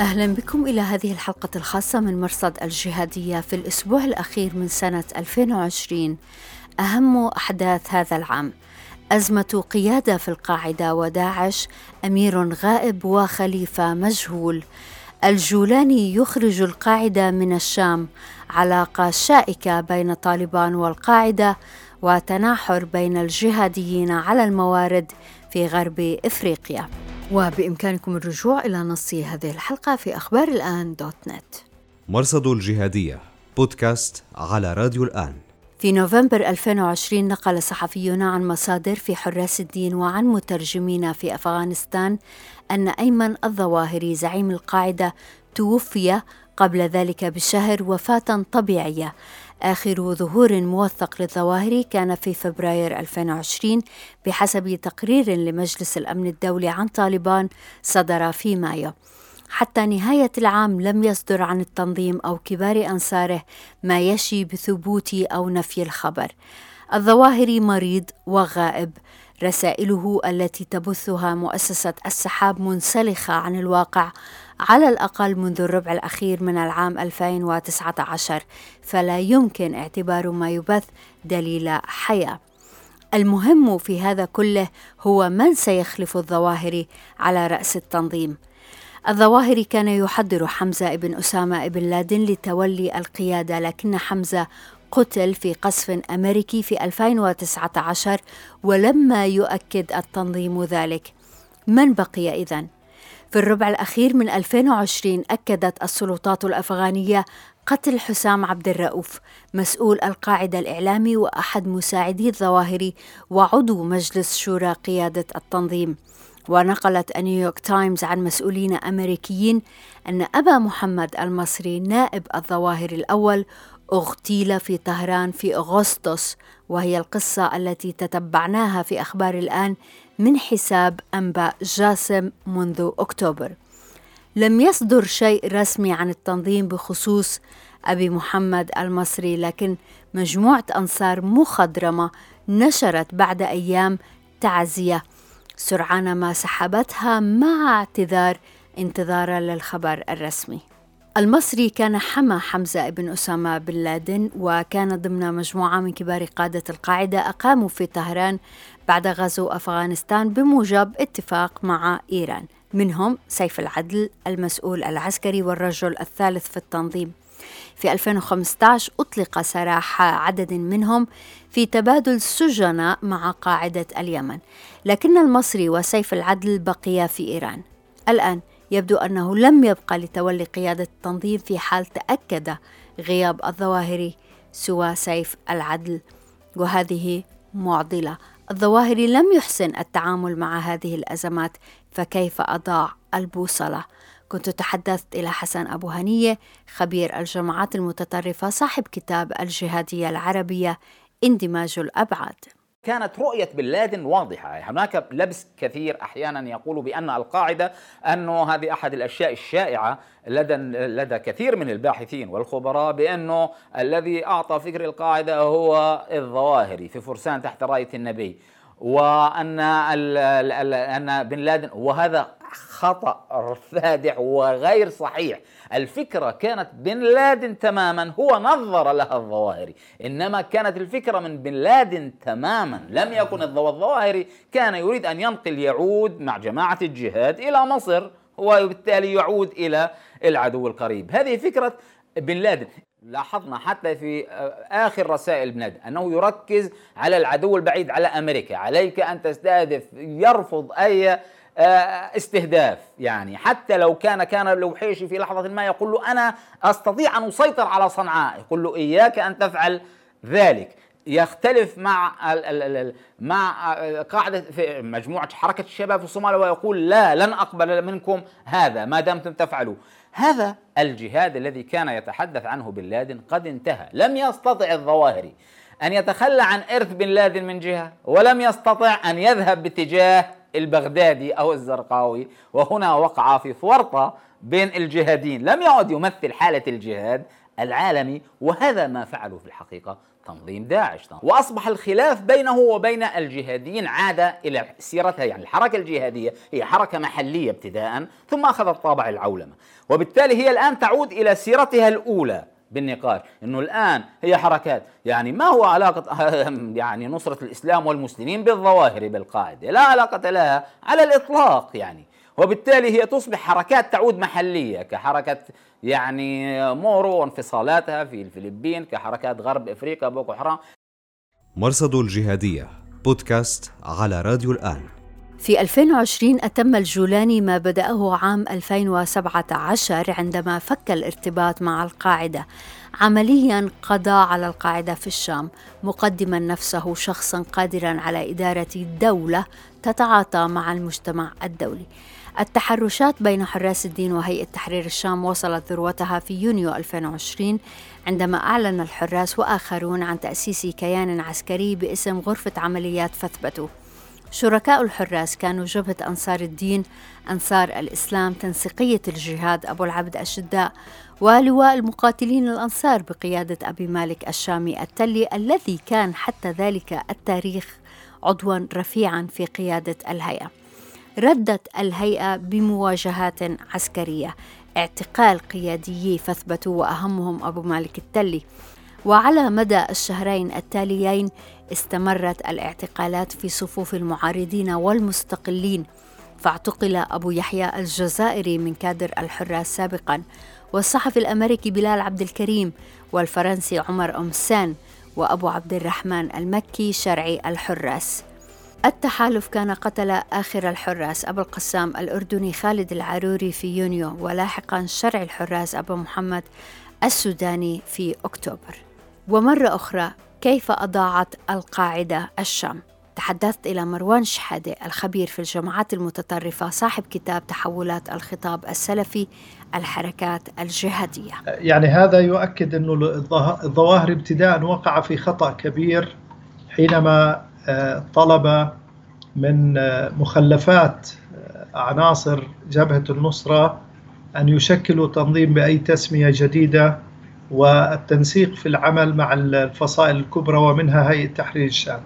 أهلا بكم إلى هذه الحلقة الخاصة من مرصد الجهادية في الأسبوع الأخير من سنة 2020 أهم أحداث هذا العام. أزمة قيادة في القاعدة وداعش أمير غائب وخليفة مجهول. الجولاني يخرج القاعدة من الشام علاقة شائكة بين طالبان والقاعدة وتناحر بين الجهاديين على الموارد في غرب إفريقيا. وبإمكانكم الرجوع إلى نص هذه الحلقة في أخبار الآن دوت نت. مرصد الجهادية بودكاست على راديو الآن. في نوفمبر 2020 نقل صحفيون عن مصادر في حراس الدين وعن مترجمين في أفغانستان أن أيمن الظواهري زعيم القاعدة توفي قبل ذلك بشهر وفاة طبيعية آخر ظهور موثق للظواهر كان في فبراير 2020 بحسب تقرير لمجلس الأمن الدولي عن طالبان صدر في مايو. حتى نهاية العام لم يصدر عن التنظيم أو كبار أنصاره ما يشي بثبوت أو نفي الخبر. الظواهري مريض وغائب رسائله التي تبثها مؤسسة السحاب منسلخة عن الواقع على الأقل منذ الربع الأخير من العام 2019 فلا يمكن اعتبار ما يبث دليل حياة. المهم في هذا كله هو من سيخلف الظواهري على رأس التنظيم. الظواهري كان يحضر حمزة بن أسامة بن لادن لتولي القيادة لكن حمزة قتل في قصف أمريكي في 2019 ولما يؤكد التنظيم ذلك. من بقي إذن؟ في الربع الأخير من 2020 أكدت السلطات الأفغانية قتل حسام عبد الرؤوف مسؤول القاعدة الإعلامي وأحد مساعدي الظواهر وعضو مجلس شورى قيادة التنظيم. ونقلت نيويورك تايمز عن مسؤولين أمريكيين أن أبا محمد المصري نائب الظواهر الأول اغتيل في طهران في أغسطس وهي القصة التي تتبعناها في أخبار الآن من حساب أنباء جاسم منذ أكتوبر. لم يصدر شيء رسمي عن التنظيم بخصوص أبي محمد المصري لكن مجموعة أنصار مخضرمة نشرت بعد أيام تعزية. سرعان ما سحبتها مع اعتذار انتظارا للخبر الرسمي. المصري كان حمى حمزة بن أسامة بن لادن وكان ضمن مجموعة من كبار قادة القاعدة أقاموا في طهران بعد غزو أفغانستان بموجب اتفاق مع إيران. منهم سيف العدل المسؤول العسكري والرجل الثالث في التنظيم. في 2015 أطلق سراح عدد منهم في تبادل سجناء مع قاعدة اليمن. لكن المصري وسيف العدل بقيا في إيران. الآن يبدو أنه لم يبقى لتولي قيادة التنظيم في حال تأكد غياب الظواهري سوى سيف العدل وهذه معضلة. الظواهري لم يحسن التعامل مع هذه الأزمات فكيف أضاع البوصلة؟ كنت تحدثت إلى حسن أبو هنية خبير الجماعات المتطرفة صاحب كتاب الجهادية العربية اندماج الأبعاد. كانت رؤية بن لادن واضحة. هناك لبس كثير أحيانا يقول بأن القاعدة أنه هذه أحد الأشياء الشائعة لدى لدى كثير من الباحثين والخبراء بأنه الذي أعطى فكر القاعدة هو الظواهري في فرسان تحت راية النبي وأن أن بن لادن وهذا خطأ فادح وغير صحيح. الفكرة كانت بن لادن تماما هو نظر لها الظواهري. إنما كانت الفكرة من بن لادن تماما. لم يكن الظواهري كان يريد أن ينقل يعود مع جماعة الجهاد إلى مصر وبالتالي يعود إلى العدو القريب. هذه فكرة بن لادن. لاحظنا حتى في آخر رسائل بن لادن أنه يركز على العدو البعيد على أمريكا. عليك أن تستهدف يرفض أي آه، استهداف. يعني حتى لو كان كان الوحيشي في لحظة ما يقول له أنا أستطيع أن أسيطر على صنعاء يقول له إياك أن تفعل ذلك. يختلف مع مع قاعدة في مجموعة حركة الشباب في الصومال ويقول لا لن أقبل منكم هذا ما دمتم تفعلوا هذا الجهاد الذي كان يتحدث عنه بن لادن قد انتهى. لم يستطع الظواهري أن يتخلى عن إرث بن لادن من جهة ولم يستطع أن يذهب باتجاه البغدادي أو الزرقاوي وهنا وقع في فرطة بين الجهادين. لم يعد يمثل حالة الجهاد العالمي وهذا ما فعله في الحقيقة تنظيم داعش. وأصبح الخلاف بينه وبين الجهاديين عاد إلى سيرتها يعني الحركة الجهادية هي حركة محلية ابتداء ثم أخذت طابع العولمة. وبالتالي هي الآن تعود إلى سيرتها الأولى. بالنقاش. إنه الآن هي حركات. يعني ما هو علاقة يعني نصرة الإسلام والمسلمين بالظواهر بالقاعدة؟ لا علاقة لها على الإطلاق يعني. وبالتالي هي تصبح حركات تعود محلية كحركة يعني مورو وانفصالاتها في الفلبين كحركات غرب أفريقيا بوكو حرام. مرصد الجهادية بودكاست على راديو الآن. في 2020 أتم الجولاني ما بدأه عام 2017 عندما فك الارتباط مع القاعدة. عمليا قضى على القاعدة في الشام مقدما نفسه شخصا قادرا على إدارة دولة تتعاطى مع المجتمع الدولي. التحرشات بين حراس الدين وهيئة تحرير الشام وصلت ذروتها في يونيو 2020 عندما أعلن الحراس وآخرون عن تأسيس كيان عسكري باسم غرفة عمليات فثبتوا شركاء الحراس كانوا جبهة أنصار الدين أنصار الإسلام تنسيقية الجهاد أبو العبد الشداء ولواء المقاتلين الأنصار بقيادة أبي مالك الشامي التلي الذي كان حتى ذلك التاريخ عضوا رفيعا في قيادة الهيئة. ردت الهيئة بمواجهات عسكرية. اعتقال قياديي فثبتوا وأهمهم أبو مالك التلي. وعلى مدى الشهرين التاليين استمرت الاعتقالات في صفوف المعارضين والمستقلين فاعتقل أبو يحيى الجزائري من كادر الحراس سابقا والصحفي الأمريكي بلال عبد الكريم والفرنسي عمر أمسان وأبو عبد الرحمن المكي شرعي الحراس. التحالف كان قتل آخر الحراس أبو القسام الأردني خالد العروري في يونيو ولاحقا شرعي الحراس أبو محمد السوداني في أكتوبر. ومرة أخرى كيف أضاعت القاعدة الشام؟ تحدثت إلى مروان شحادة الخبير في الجماعات المتطرفة صاحب كتاب تحولات الخطاب السلفي الحركات الجهادية. يعني هذا يؤكد أن الظواهر ابتداء وقع في خطأ كبير حينما آه، طلب من آه، مخلفات آه، عناصر جبهة النصرة أن يشكلوا تنظيم بأي تسمية جديدة والتنسيق في العمل مع الفصائل الكبرى ومنها هيئة تحرير الشام.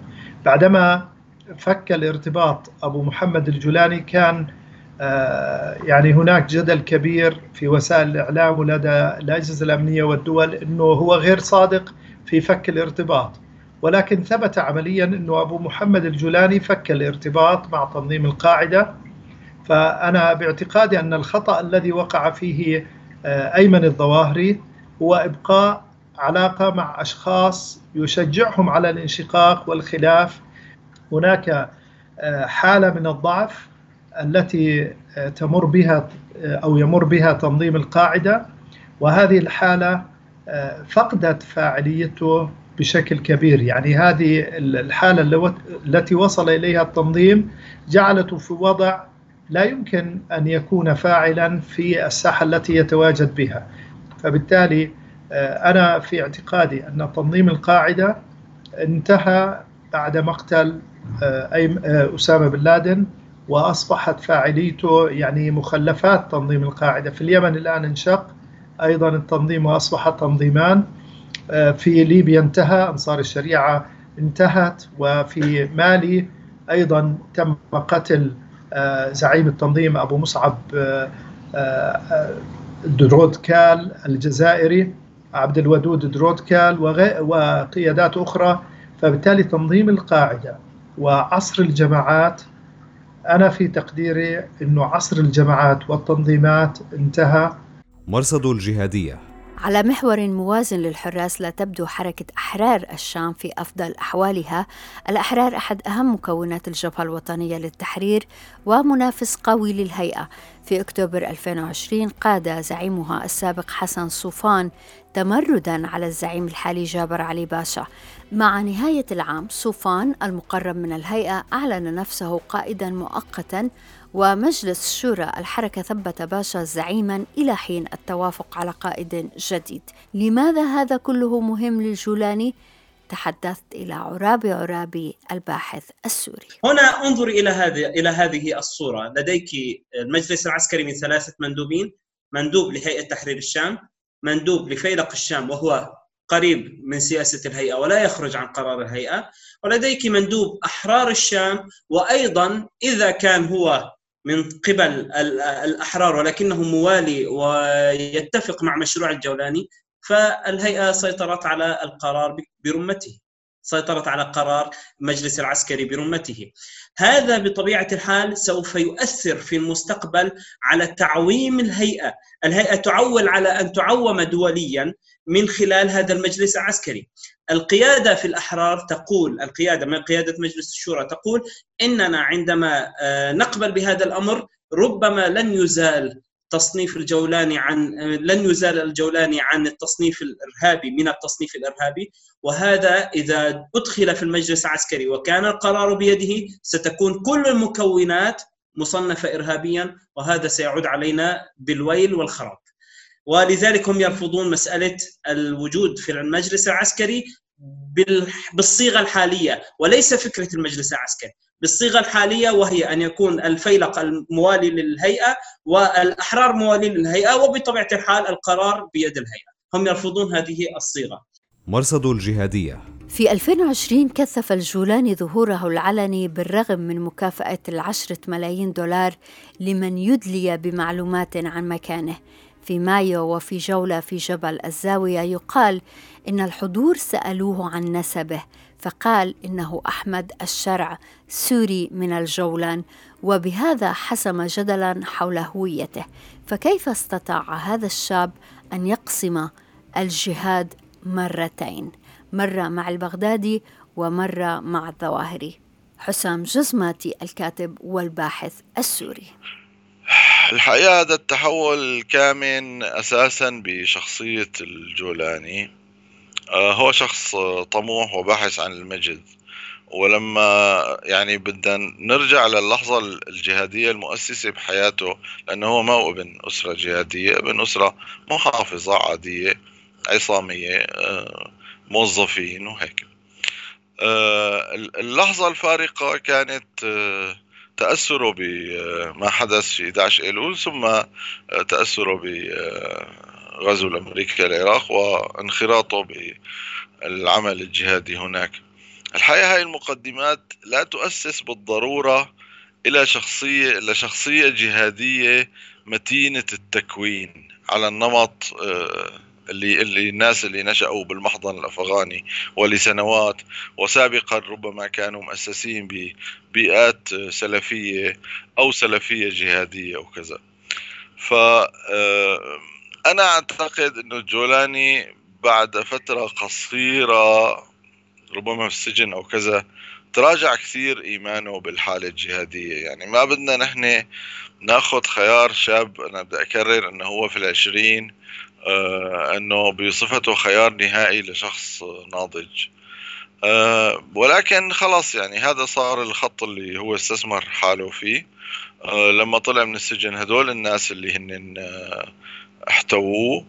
بعدما فك الارتباط أبو محمد الجولاني كان يعني هناك جدل كبير في وسائل الإعلام ولدى الأجهزة الأمنية والدول أنه هو غير صادق في فك الارتباط. ولكن ثبت عمليا أنه أبو محمد الجولاني فك الارتباط مع تنظيم القاعدة. فأنا باعتقادي أن الخطأ الذي وقع فيه آه، أيمن الظواهري هو إبقاء علاقة مع أشخاص يشجعهم على الانشقاق والخلاف. هناك آه، حالة من الضعف التي آه، تمر بها أو يمر بها تنظيم القاعدة وهذه الحالة فقدت فاعليته بشكل كبير. يعني هذه الحالة التي وصل إليها التنظيم جعلته في وضع لا يمكن أن يكون فاعلا في الساحة التي يتواجد بها. فبالتالي آه، أنا في اعتقادي أن تنظيم القاعدة انتهى بعد مقتل آه، آه، أسامة بن لادن وأصبحت فاعليته يعني مخلفات تنظيم القاعدة. في اليمن الآن انشق أيضا التنظيم وأصبح تنظيمان. في ليبيا انتهى أنصار الشريعة انتهت وفي مالي أيضا تم قتل زعيم التنظيم أبو مصعب درودكال الجزائري عبد الودود درودكال وقيادات أخرى. فبالتالي تنظيم القاعدة وعصر الجماعات. أنا في تقديري أنه عصر الجماعات والتنظيمات انتهى. مرصد الجهادية. على محور موازن للحراس لا تبدو حركة أحرار الشام في أفضل أحوالها. الأحرار أحد أهم مكونات الجبهة الوطنية للتحرير ومنافس قوي للهيئة. في أكتوبر 2020 قاد زعيمها السابق حسن صوفان تمردا على الزعيم الحالي جابر علي باشا. مع نهاية العام صوفان المقرب من الهيئة أعلن نفسه قائدا مؤقتا ومجلس شورى الحركة ثبت باشا زعيما إلى حين التوافق على قائد جديد. لماذا هذا كله مهم للجولاني؟ تحدثت إلى عرابي عرابي الباحث السوري. هنا انظر إلى هذه إلى هذه الصورة. لديك المجلس العسكري من ثلاثة مندوبين. مندوب لهيئة تحرير الشام مندوب لفيلق الشام وهو قريب من سياسة الهيئة ولا يخرج عن قرار الهيئة. ولديك مندوب أحرار الشام وأيضا إذا كان هو من قبل الأحرار ولكنه موالي ويتفق مع مشروع الجولاني فالهيئة سيطرت على القرار برمته. سيطرت على قرار مجلس العسكري برمته. هذا بطبيعة الحال سوف يؤثر في المستقبل على تعويم الهيئة. الهيئة تعول على أن تعوم دوليا من خلال هذا المجلس العسكري. القيادة في الأحرار تقول القيادة من قيادة مجلس الشورى تقول إننا عندما آه، نقبل بهذا الأمر ربما لن يزال تصنيف الجولاني عن لن يزال الجولاني عن التصنيف الإرهابي من التصنيف الإرهابي وهذا إذا أدخل في المجلس العسكري وكان القرار بيده ستكون كل المكونات مصنفة ارهابيا وهذا سيعود علينا بالويل والخراب. ولذلك هم يرفضون مسألة الوجود في المجلس العسكري بالصيغة الحالية وليس فكرة المجلس العسكري. بالصيغة الحالية وهي أن يكون الفيلق الموالي للهيئة والأحرار موالي للهيئة وبطبيعة الحال القرار بيد الهيئة. هم يرفضون هذه الصيغة. مرصد الجهادية. في 2020 كثف الجولاني ظهوره العلني بالرغم من مكافأة العشرة ملايين دولار لمن يدلي بمعلومات عن مكانه. في مايو وفي جولة في جبل الزاوية يقال إن الحضور سألوه عن نسبه فقال إنه أحمد الشرع سوري من الجولان وبهذا حسم جدلا حول هويته. فكيف استطاع هذا الشاب أن يقسم الجهاد مرتين؟ مرة مع البغدادي ومرة مع الظواهري. حسام جزماتي الكاتب والباحث السوري. الحقيقة هذا التحول كامن أساسا بشخصية الجولاني. آه، هو شخص طموح وباحث عن المجد. ولما يعني بدنا نرجع للحظة الجهادية المؤسسة بحياته لأنه هو ما هو ابن أسرة جهادية ابن أسرة محافظة عادية عصامية آه، موظفين وهيك. آه، اللحظة الفارقة كانت تأثره بما حدث في 11 أيلول ثم تأثره بغزو الأمريكي العراق وانخراطه بالعمل الجهادي هناك. الحقيقة هاي المقدمات لا تؤسس بالضرورة إلى شخصية إلى شخصية جهادية متينة التكوين على النمط اللي اللي الناس اللي نشأوا بالمحضن الأفغاني ولسنوات وسابقا ربما كانوا مؤسسين ببيئات سلفية أو سلفية جهادية أو كذا. ف آه، أنا أعتقد أنه الجولاني بعد فترة قصيرة ربما في السجن أو كذا تراجع كثير إيمانه بالحالة الجهادية. يعني ما بدنا نحن ناخذ خيار شاب أنا بدي أكرر أنه هو في العشرين أنه بصفته خيار نهائي لشخص ناضج. آه، ولكن خلاص يعني هذا صار الخط اللي هو استثمر حاله فيه. آه، لما طلع من السجن هدول الناس اللي هن احتووه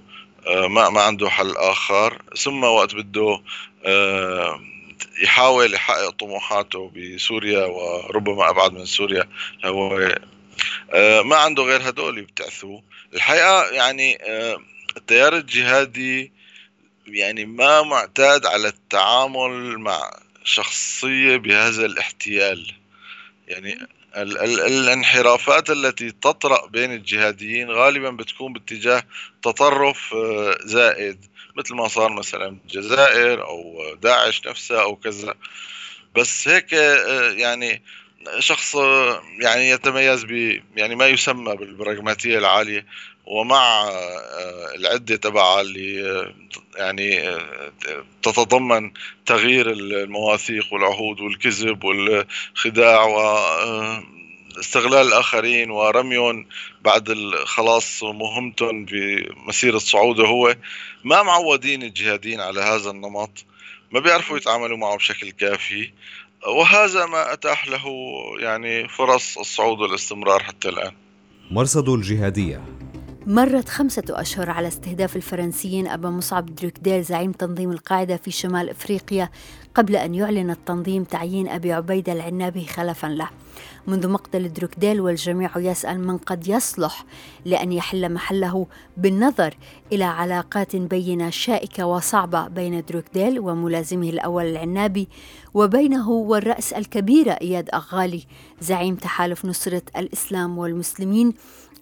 ما ما عنده حل آخر. ثم وقت بده يحاول يحقق طموحاته بسوريا وربما أبعد من سوريا هو ما عنده غير هدول يبتعثوه الحقيقة يعني التيار الجهادي يعني ما معتاد على التعامل مع شخصية بهذا الاحتيال. يعني ال ال الانحرافات التي تطرأ بين الجهاديين غالبا بتكون باتجاه تطرف آه، زائد مثل ما صار مثلا الجزائر أو داعش نفسها أو كذا. بس هيك آه، يعني شخص آه، يعني يتميز ب يعني ما يسمى بالبراغماتية العالية. ومع آه، العدة تبعها اللي آه، يعني آه، تتضمن تغيير المواثيق والعهود والكذب والخداع و استغلال الآخرين ورميهم بعد خلاص مهمتهم بمسيرة صعوده هو. ما معودين الجهاديين على هذا النمط ما بيعرفوا يتعاملوا معه بشكل كافي. وهذا ما أتاح له يعني فرص الصعود والاستمرار حتى الآن. مرصد الجهادية. مرت خمسة أشهر على استهداف الفرنسيين أبا مصعب دروكديل زعيم تنظيم القاعدة في شمال إفريقيا قبل أن يعلن التنظيم تعيين أبي عبيدة العنابي خلفا له. منذ مقتل دروكديل والجميع يسأل من قد يصلح لأن يحل محله بالنظر إلى علاقات بينة شائكة وصعبة بين دروكديل وملازمه الأول العنابي وبينه والرأس الكبيرة إياد أغالي زعيم تحالف نصرة الإسلام والمسلمين.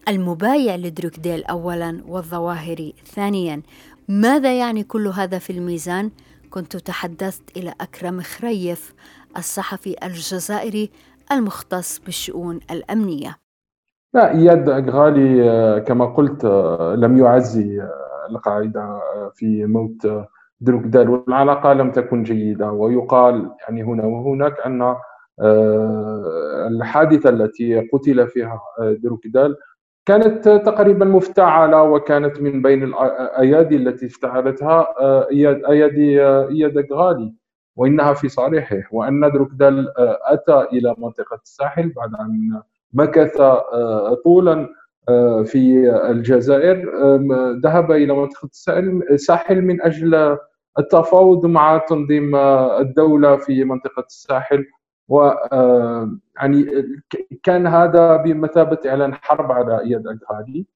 المبايع لدروكديل أولا والظواهري ثانيا. ماذا يعني كل هذا في الميزان؟ كنت تحدثت إلى أكرم خريف الصحفي الجزائري المختص بالشؤون الأمنية. لا إياد أغالي آه، كما قلت آه، لم يعزي آه، القاعدة في موت دروكدال والعلاقة لم تكن جيدة. ويقال يعني هنا وهناك أن الحادثة التي قتل فيها دروكدال كانت تقريبا مفتعلة وكانت من بين الأيادي التي افتعلتها أيادي إياد أغالي وإنها في صالحه. وأن دروكدال آه، أتى إلى منطقة الساحل بعد أن مكث آه، طولا آه، في الجزائر. ذهب إلى منطقة الساحل من أجل التفاوض مع تنظيم الدولة في منطقة الساحل. و يعني كان هذا بمثابة إعلان حرب على إياد أغادي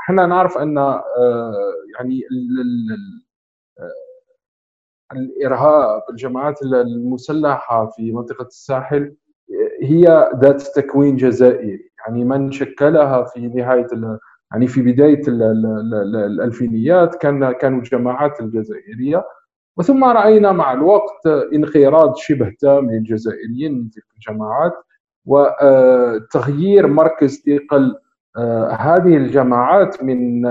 إحنا نعرف أن يعني الإرهاب الجماعات المسلحة في منطقة الساحل هي ذات تكوين جزائري يعني من شكلها في نهاية يعني في بداية الألفينيات كان كانوا الجماعات الجزائرية. وثم رأينا مع الوقت انقراض شبه تام للجزائريين من تلك الجماعات وتغيير مركز ثقل آه، هذه الجماعات من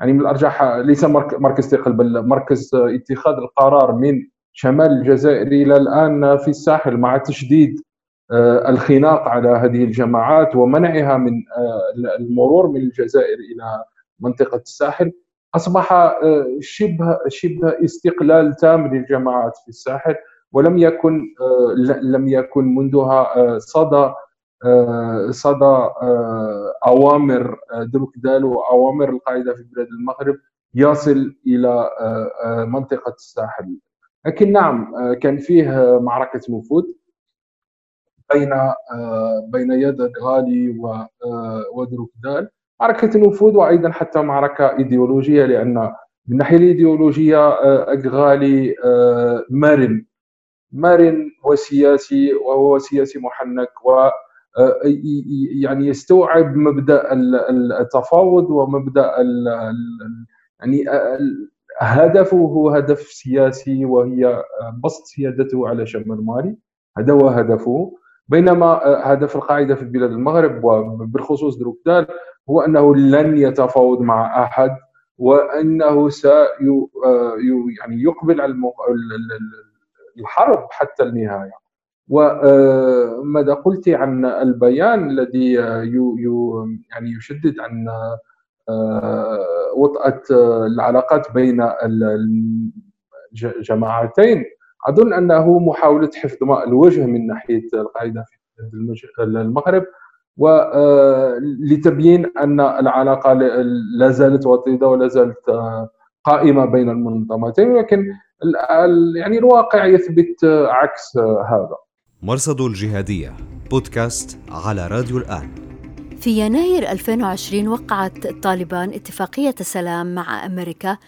يعني من الأرجح ليس مركز ثقل بل مركز اتخاذ القرار من شمال الجزائر إلى الآن في الساحل مع تشديد آه، الخناق على هذه الجماعات ومنعها من آه، المرور من الجزائر إلى منطقة الساحل. أصبح آه، شبه شبه استقلال تام للجماعات في الساحل ولم يكن لم يكن منذها صدى آه، صدى آه، أوامر آه، دروكدال وأوامر القاعدة في بلاد المغرب يصل إلى منطقة الساحل. لكن نعم كان فيه معركة نفوذ بين بين يد غالي ودروكدال معركه نفوذ وأيضا حتى معركة إيديولوجية لأن من الناحيه الإيديولوجية اغالي مرن. مرن وسياسي وهو سياسي محنك و آه، يعني يستوعب مبدأ التفاوض ومبدأ يعني هدفه هو هدف سياسي وهي بسط سيادته على شمال مالي. هذا هو هدفه. بينما هدف القاعدة في بلاد المغرب وبالخصوص دروكدال هو أنه لن يتفاوض مع أحد وأنه سي يعني يقبل على الحرب حتى النهاية. وماذا قلت عن البيان الذي يعني يشدد عن آه، وطأة العلاقات بين الجماعتين أظن أنه محاولة حفظ ماء الوجه من ناحية القاعدة في المغرب ولتبيين آه، أن العلاقة لا زالت وطيدة ولا زالت آه، قائمة بين المنظمتين ولكن يعني الواقع يثبت عكس هذا. مرصد الجهادية بودكاست على راديو الآن. في يناير 2020 وقعت طالبان اتفاقية سلام مع أمريكا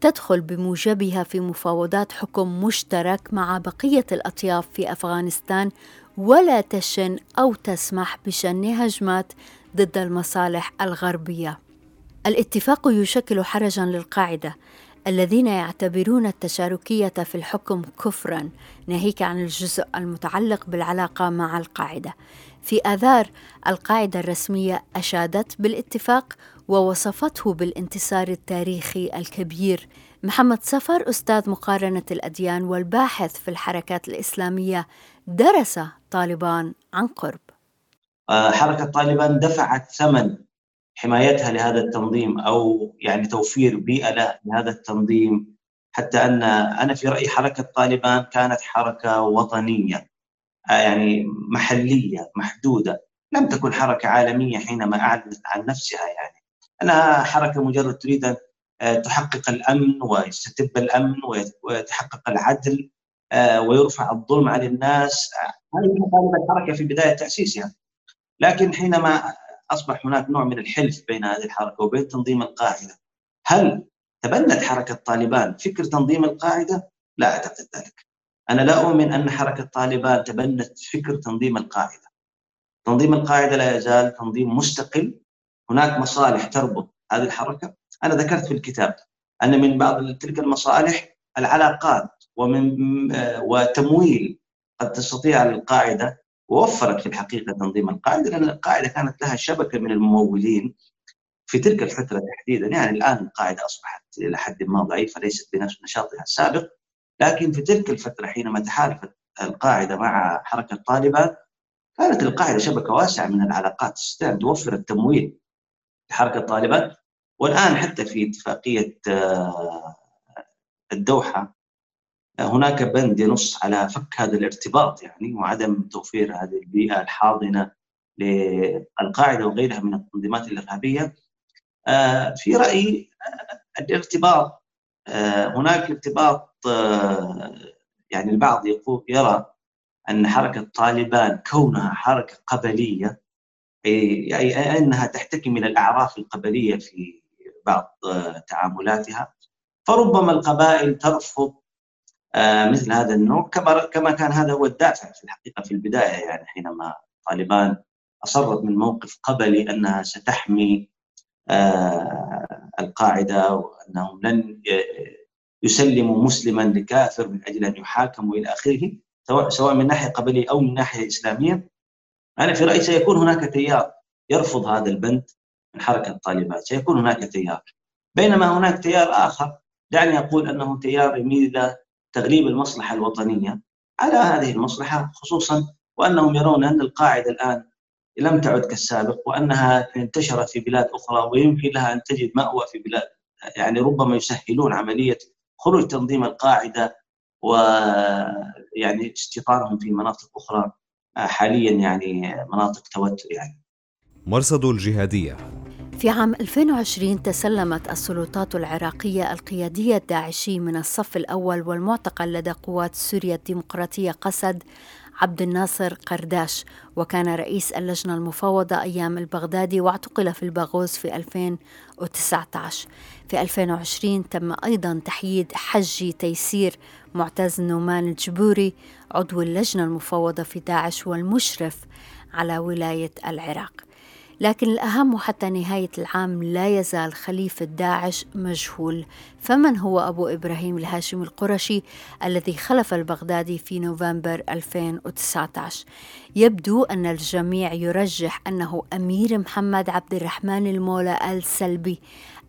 تدخل بموجبها في مفاوضات حكم مشترك مع بقية الأطياف في أفغانستان ولا تشن أو تسمح بشن هجمات ضد المصالح الغربية. الاتفاق يشكل حرجا للقاعدة الذين يعتبرون التشاركية في الحكم كفرا ناهيك عن الجزء المتعلق بالعلاقة مع القاعدة في آذار القاعدة الرسمية أشادت بالاتفاق ووصفته بالانتصار التاريخي الكبير. محمد سفر أستاذ مقارنة الأديان والباحث في الحركات الإسلامية درس طالبان عن قرب. آه، حركة طالبان دفعت ثمن حمايتها لهذا التنظيم أو يعني توفير بيئة لهذا التنظيم حتى أن أنا في رأيي حركة طالبان كانت حركة وطنية آه، يعني محلية محدودة. لم تكن حركة عالمية حينما أعلنت عن نفسها يعني. أنها حركة مجرد تريد أن آه، تحقق الأمن ويستتب الأمن ويتحقق العدل ويرفع الظلم عن الناس هذه كانت الحركة في بداية تأسيسها لكن حينما أصبح هناك نوع من الحلف بين هذه الحركة وبين تنظيم القاعدة هل تبنت حركة طالبان فكر تنظيم القاعدة؟ لا أعتقد ذلك. أنا لا أؤمن أن حركة طالبان تبنت فكر تنظيم القاعدة. تنظيم القاعدة لا يزال تنظيم مستقل هناك مصالح تربط هذه الحركة. أنا ذكرت في الكتاب أن من بعض تلك المصالح العلاقات ومن وتمويل قد تستطيع القاعدة ووفرت في الحقيقة تنظيم القاعدة لأن القاعدة كانت لها شبكة من الممولين في تلك الفترة تحديدا. يعني الآن القاعدة أصبحت إلى حد ما ضعيفة ليست بنفس نشاطها السابق. لكن في تلك الفترة حينما تحالفت القاعدة مع حركة طالبان كانت القاعدة شبكة واسعة من العلاقات تستطيع أن توفر التمويل لحركه طالبان والآن حتى في اتفاقية آه، الدوحة هناك بند ينص على فك هذا الارتباط يعني وعدم توفير هذه البيئة الحاضنة للقاعدة وغيرها من التنظيمات الإرهابية. آه، في رأيي آه، الارتباط آه، هناك ارتباط يعني البعض يقول يرى أن حركة طالبان كونها حركة قبلية اي أنها تحتكم إلى الأعراف القبلية في بعض تعاملاتها. فربما القبائل ترفض آه، مثل هذا النوع كما كما كان هذا هو الدافع في الحقيقة في البداية يعني حينما طالبان أصرت من موقف قبلي أنها ستحمي آه، القاعدة وأنهم لن يسلموا مسلما لكافر من أجل أن يحاكموا إلى آخره سواء من ناحية قبلية أو من ناحية إسلامية. أنا في رأيي سيكون هناك تيار يرفض هذا البند من حركة طالبان سيكون هناك تيار. بينما هناك تيار آخر دعني أقول أنه تيار يميل إلى تغليب المصلحة الوطنية على هذه المصلحة خصوصا وأنهم يرون أن القاعدة الآن لم تعد كالسابق وأنها انتشرت في بلاد أخرى ويمكن لها أن تجد مأوى في بلاد يعني ربما يسهلون عملية خروج تنظيم القاعدة ويعني استيطانهم في مناطق أخرى. حاليا يعني مناطق توتر يعني. مرصد الجهادية. في عام 2020 تسلمت السلطات العراقية القيادية الداعشي من الصف الأول والمعتقل لدى قوات سوريا الديمقراطية قسد عبد الناصر قرداش وكان رئيس اللجنة المفوضة أيام البغدادي واعتقل في الباغوز في 2019 في 2020 تم أيضا تحييد حجي تيسير معتز نومان الجبوري عضو اللجنة المفوضة في داعش والمشرف على ولاية العراق. لكن الأهم حتى نهاية العام لا يزال خليفة داعش مجهول. فمن هو أبو إبراهيم الهاشمي القرشي الذي خلف البغدادي في نوفمبر 2019 يبدو أن الجميع يرجح أنه أمير محمد عبد الرحمن المولى السلبي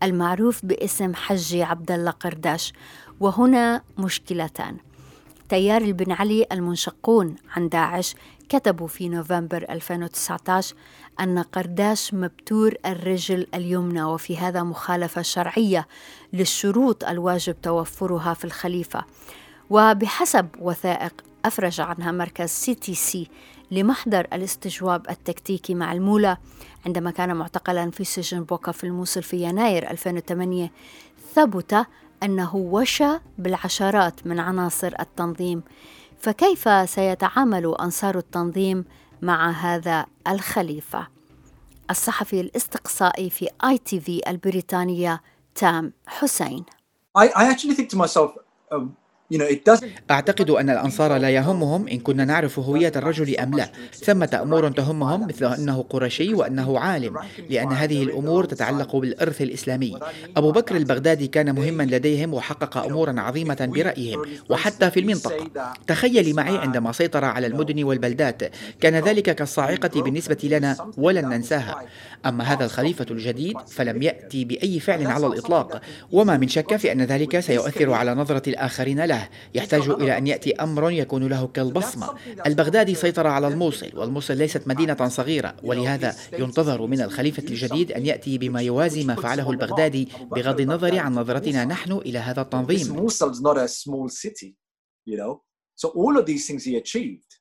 المعروف باسم حجي عبد الله قرداش وهنا مشكلتان. تيار البن علي المنشقون عن داعش كتبوا في نوفمبر 2019 أن قرداش مبتور الرجل اليمنى وفي هذا مخالفة شرعية للشروط الواجب توفرها في الخليفة. وبحسب وثائق أفرج عنها مركز CTC لمحضر الاستجواب التكتيكي مع المولى عندما كان معتقلا في سجن بوكا في الموصل في يناير 2008 ثبت أنه وشى بالعشرات من عناصر التنظيم. فكيف سيتعامل أنصار التنظيم مع هذا الخليفة؟ الصحفي الاستقصائي في آي تي في البريطانية تام حسين. I, I actually think to myself, um, أعتقد أن الأنصار لا يهمهم إن كنا نعرف هوية الرجل أم لا. ثمة أمور تهمهم مثل أنه قرشي وأنه عالم لأن هذه الأمور تتعلق بالإرث الإسلامي. أبو بكر البغدادي كان مهما لديهم وحقق أمورا عظيمة برأيهم وحتى في المنطقة. تخيلي معي عندما سيطر على المدن والبلدات. كان ذلك كالصاعقة بالنسبة لنا ولن ننساها. أما هذا الخليفة الجديد فلم يأتي بأي فعل على الإطلاق. وما من شك في أن ذلك سيؤثر على نظرة الآخرين له الله يحتاج إلى أن يأتي أمر يكون له كالبصمة. البغدادي سيطر على الموصل والموصل ليست مدينة صغيرة ولهذا ينتظر من الخليفة الجديد أن يأتي بما يوازي ما فعله البغدادي بغض النظر عن نظرتنا نحن إلى هذا التنظيم. So all of these things he achieved.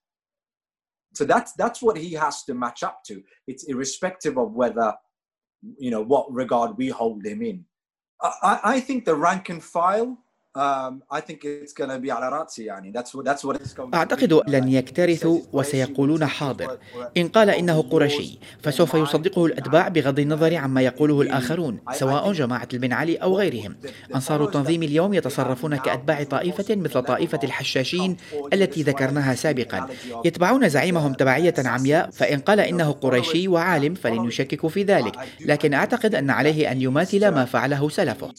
So that's that's what he has to match up to. It's irrespective of whether you know what regard we hold him in. I, I think the rank and file أعتقد لن يكترثوا وسيقولون حاضر. إن قال إنه قرشي فسوف يصدقه الأتباع بغض النظر عما يقوله الآخرون سواء جماعة البن علي أو غيرهم. أنصار التنظيم اليوم يتصرفون كأتباع طائفة مثل طائفة الحشاشين التي ذكرناها سابقا. يتبعون زعيمهم تبعية عمياء فإن قال إنه قريشي وعالم فلن يشككوا في ذلك. لكن أعتقد أن عليه أن يماثل ما فعله سلفه.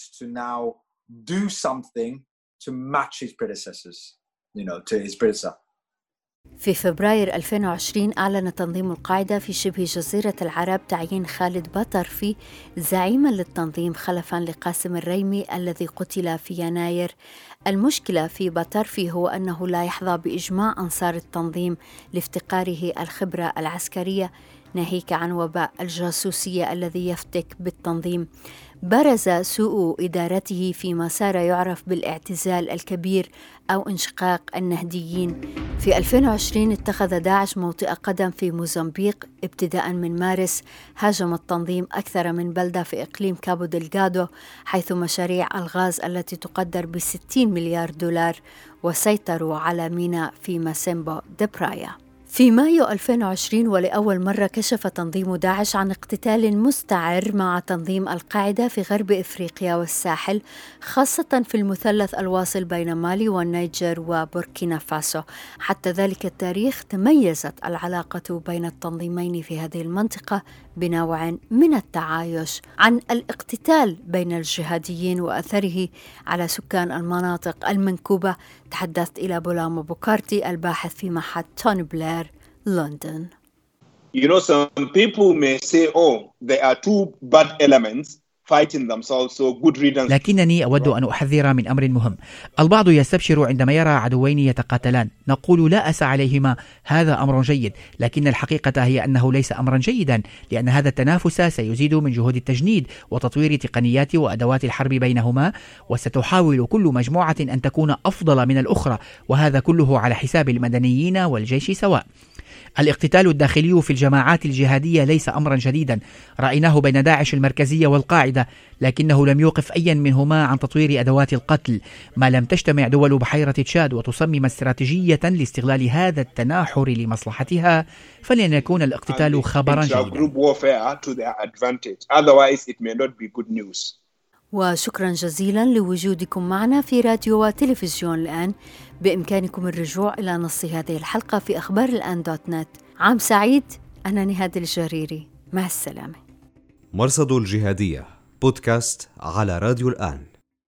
Do something to match his predecessors, you know, to his predecessor. في فبراير 2020 أعلن تنظيم القاعدة في شبه جزيرة العرب تعيين خالد بطرفي زعيما للتنظيم خلفا لقاسم الريمي الذي قتل في يناير المشكلة في بطرفي هو أنه لا يحظى بإجماع أنصار التنظيم لافتقاره الخبرة العسكرية ناهيك عن وباء الجاسوسية الذي يفتك بالتنظيم برز سوء إدارته فيما صار يعرف بالاعتزال الكبير أو انشقاق النهديين. في 2020 اتخذ داعش موطئ قدم في موزمبيق ابتداء من مارس. هاجم التنظيم أكثر من بلدة في إقليم كابو دلغادو حيث مشاريع الغاز التي تقدر ب 60 مليار دولار وسيطروا على ميناء في موسيمبوا دا برايا في مايو 2020 ولأول مرة كشف تنظيم داعش عن اقتتال مستعر مع تنظيم القاعدة في غرب إفريقيا والساحل خاصة في المثلث الواصل بين مالي والنيجر وبوركينا فاسو. حتى ذلك التاريخ تميزت العلاقة بين التنظيمين في هذه المنطقة بنوع من التعايش عن الاقتتال بين الجهاديين وأثره على سكان المناطق المنكوبة. تحدثت إلى بولاما بوكارتي الباحث في معهد توني بلير لندن. You know, some people may say, oh, there are two bad elements لكنني أود أن أحذر من أمر مهم. البعض يستبشر عندما يرى عدوين يتقاتلان. نقول لا بأس عليهما هذا أمر جيد. لكن الحقيقة هي أنه ليس أمرا جيدا لأن هذا التنافس سيزيد من جهود التجنيد وتطوير تقنيات وأدوات الحرب بينهما وستحاول كل مجموعة أن تكون أفضل من الأخرى وهذا كله على حساب المدنيين والجيش سواء. الاقتتال الداخلي في الجماعات الجهادية ليس أمرا جديدا. رأيناه بين داعش المركزية والقاعدة لكنه لم يوقف أيا منهما عن تطوير أدوات القتل. ما لم تجتمع دول بحيرة تشاد وتصمم استراتيجية لاستغلال هذا التناحر لمصلحتها فلن يكون الاقتتال خبرا جيدا وشكرا جزيلا لوجودكم معنا في راديو وتلفزيون الآن. بإمكانكم الرجوع إلى نص هذه الحلقة في أخبار الآن دوت نت. عام سعيد أنا نهاد الجريري. مع السلامة. مرصد الجهادية بودكاست على راديو الآن.